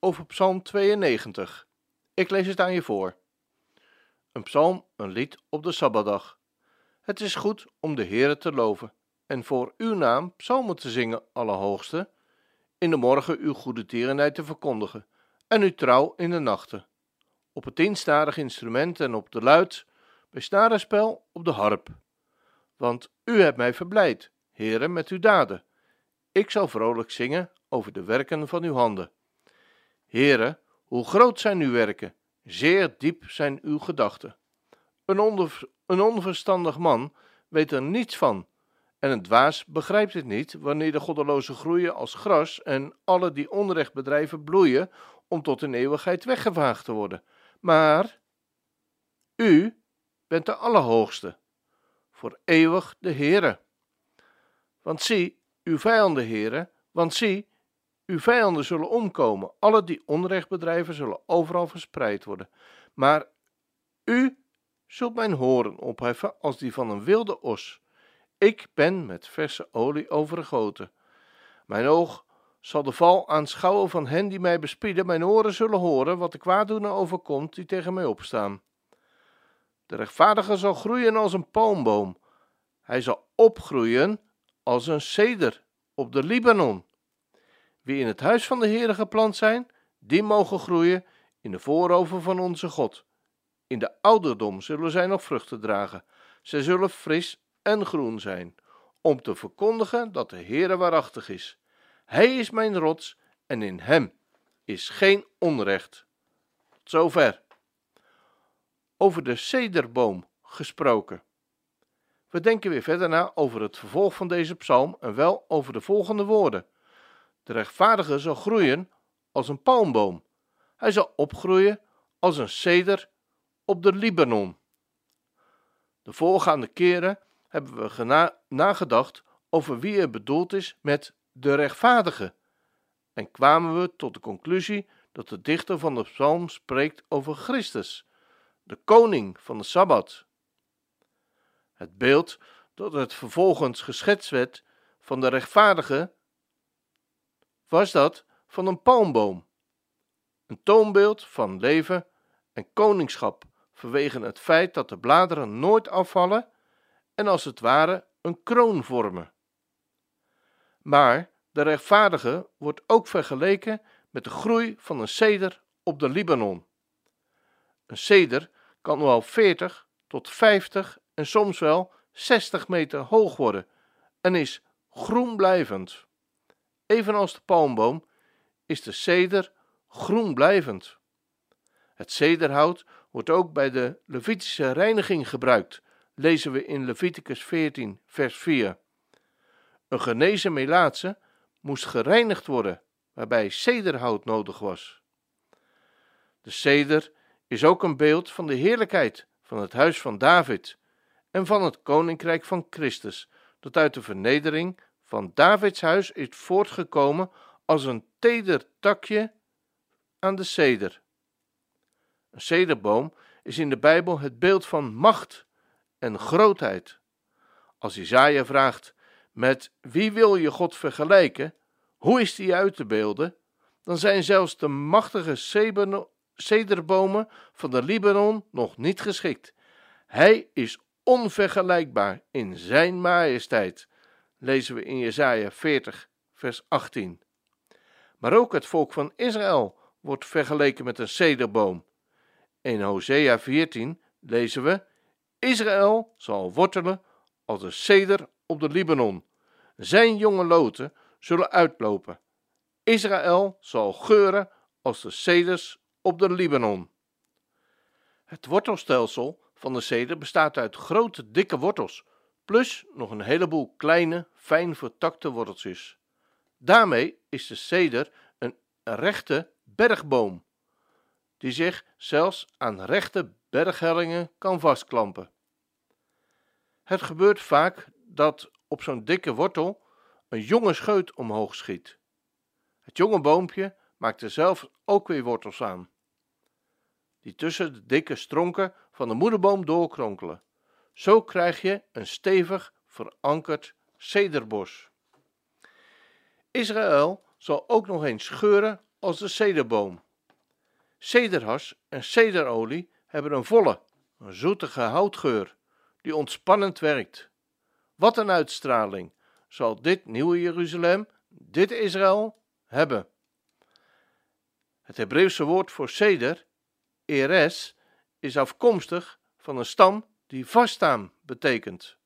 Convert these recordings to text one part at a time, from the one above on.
over Psalm 92. Ik lees het aan je voor. Een psalm, een lied op de Sabbatdag. Het is goed om de Heere te loven en voor uw naam psalmen te zingen, Allerhoogste. In de morgen uw goede tierenheid te verkondigen en uw trouw in de nachten. Op het tienstarig instrument en op de luid, bij snarenspel op de harp. Want u hebt mij verblijd, Heere, met uw daden. Ik zal vrolijk zingen over de werken van uw handen. Heere, hoe groot zijn uw werken, zeer diep zijn uw gedachten. Een, een onverstandig man weet er niets van, en een dwaas begrijpt het niet wanneer de goddelozen groeien als gras en alle die onrecht bedrijven bloeien om tot in eeuwigheid weggevaagd te worden. Maar u bent de Allerhoogste, voor eeuwig de Heere. Want zie, uw vijanden, Heere, want zie, uw vijanden zullen omkomen, alle die onrecht bedrijven zullen overal verspreid worden. Maar u zult mijn horen opheffen als die van een wilde os. Ik ben met verse olie overgoten. Mijn oog zal de val aanschouwen van hen die mij bespieden. Mijn oren zullen horen wat de kwaaddoener overkomt die tegen mij opstaan. De rechtvaardige zal groeien als een palmboom. Hij zal opgroeien als een ceder op de Libanon. Wie in het huis van de Heere geplant zijn, die mogen groeien in de voorover van onze God. In de ouderdom zullen zij nog vruchten dragen. Zij zullen fris en groen zijn, om te verkondigen dat de Heere waarachtig is. Hij is mijn rots en in hem is geen onrecht. Tot zover. Over de cederboom gesproken. We denken weer verder na over het vervolg van deze psalm en wel over de volgende woorden. De rechtvaardige zal groeien als een palmboom. Hij zal opgroeien als een ceder op de Libanon. De voorgaande keren hebben we nagedacht over wie er bedoeld is met de rechtvaardige en kwamen we tot de conclusie dat de dichter van de psalm spreekt over Christus, de koning van de Sabbat. Het beeld dat het vervolgens geschetst werd van de rechtvaardige was dat van een palmboom. Een toonbeeld van leven en koningschap vanwege het feit dat de bladeren nooit afvallen en als het ware een kroon vormen. Maar de rechtvaardige wordt ook vergeleken met de groei van een ceder op de Libanon. Een ceder kan wel 40 tot 50 en soms wel 60 meter hoog worden en is groenblijvend. Evenals de palmboom is de ceder groenblijvend. Het cederhout wordt ook bij de Levitische reiniging gebruikt, lezen we in Leviticus 14, vers 4. Een genezen melaatse moest gereinigd worden, waarbij cederhout nodig was. De ceder is ook een beeld van de heerlijkheid van het huis van David en van het koninkrijk van Christus, dat uit de vernedering van Davids huis is voortgekomen als een teder takje aan de ceder. Een cederboom is in de Bijbel het beeld van macht en grootheid. Als Isaiah vraagt: met wie wil je God vergelijken? Hoe is die uit te beelden? Dan zijn zelfs de machtige cederbomen van de Libanon nog niet geschikt. Hij is onvergelijkbaar in zijn majesteit lezen we in Jesaja 40, vers 18. Maar ook het volk van Israël wordt vergeleken met een cederboom. In Hosea 14 lezen we: Israël zal wortelen als een ceder op de Libanon. Zijn jonge loten zullen uitlopen. Israël zal geuren als de ceders op de Libanon. Het wortelstelsel van de ceder bestaat uit grote, dikke wortels, plus nog een heleboel kleine, fijn vertakte worteltjes. Daarmee is de ceder een rechte bergboom. die zich zelfs aan rechte berghellingen kan vastklampen. Het gebeurt vaak dat op zo'n dikke wortel een jonge scheut omhoog schiet. Het jonge boompje maakt er zelf ook weer wortels aan, die tussen de dikke stronken van de moederboom doorkronkelen. Zo krijg je een stevig verankerd cederbos. Israël zal ook nog eens scheuren als de cederboom. Cederhas en cederolie hebben een volle, een zoetige houtgeur die ontspannend werkt. Wat een uitstraling zal dit nieuwe Jeruzalem, dit Israël, hebben. Het Hebreeuwse woord voor ceder, eres, is afkomstig van een stam die vaststaan betekent.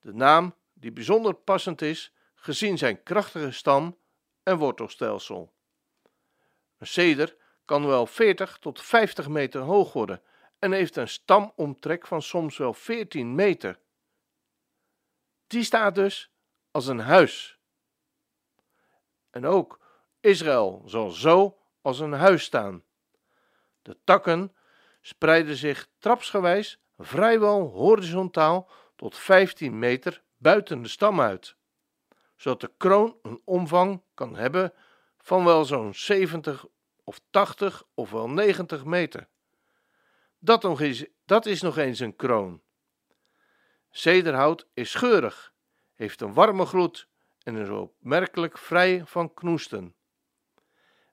De naam die bijzonder passend is gezien zijn krachtige stam en wortelstelsel. Een ceder kan wel 40 tot 50 meter hoog worden en heeft een stamomtrek van soms wel 14 meter. Die staat dus als een huis. En ook Israël zal zo als een huis staan. De takken spreiden zich trapsgewijs vrijwel horizontaal tot 15 meter buiten de stam uit, zodat de kroon een omvang kan hebben van wel zo'n 70 of 80 of wel 90 meter. Dat, nog eens, dat is nog eens een kroon. Cederhout is scheurig, heeft een warme gloed en is opmerkelijk vrij van knoesten.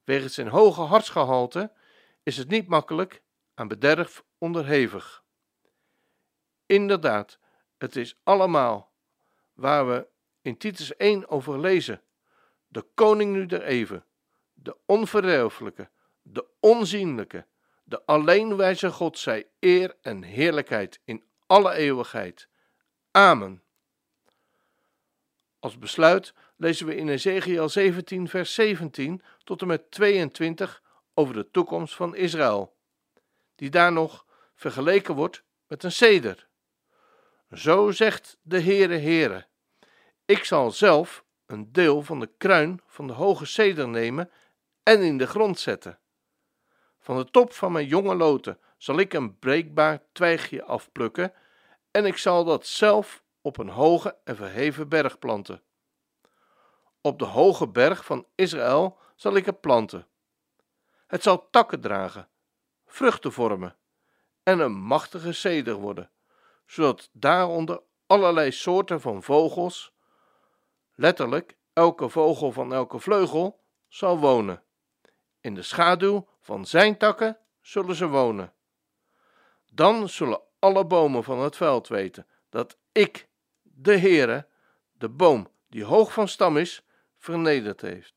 Wegens zijn hoge hartsgehalte is het niet makkelijk aan bederf onderhevig. Inderdaad, het is allemaal waar we in Titus 1 over lezen. De koning nu der even, de onverderfelijke, de onzienlijke, de alleenwijze God zij eer en heerlijkheid in alle eeuwigheid. Amen. Als besluit lezen we in Ezekiel 17, vers 17 tot en met 22 over de toekomst van Israël, die daar nog vergeleken wordt met een ceder. Zo zegt de Heere Heere, ik zal zelf een deel van de kruin van de hoge ceder nemen en in de grond zetten. Van de top van mijn jonge loten zal ik een breekbaar twijgje afplukken en ik zal dat zelf op een hoge en verheven berg planten. Op de hoge berg van Israël zal ik het planten. Het zal takken dragen, vruchten vormen en een machtige ceder worden, zodat daaronder allerlei soorten van vogels, letterlijk elke vogel van elke vleugel, zal wonen. In de schaduw van zijn takken zullen ze wonen. Dan zullen alle bomen van het veld weten dat ik, de Heere, de boom die hoog van stam is, vernederd heeft.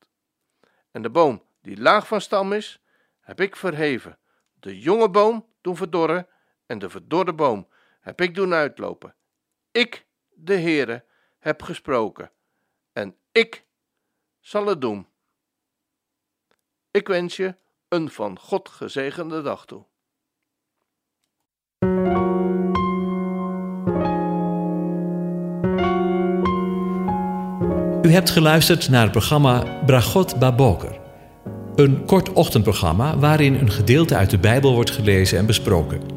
En de boom die laag van stam is, heb ik verheven, de jonge boom doen verdorren en de verdorde boom heb ik doen uitlopen. Ik, de Heere, heb gesproken en ik zal het doen. Ik wens je een van God gezegende dag toe. U hebt geluisterd naar het programma Bragot Baboker. Een kort ochtendprogramma waarin een gedeelte uit de Bijbel wordt gelezen en besproken.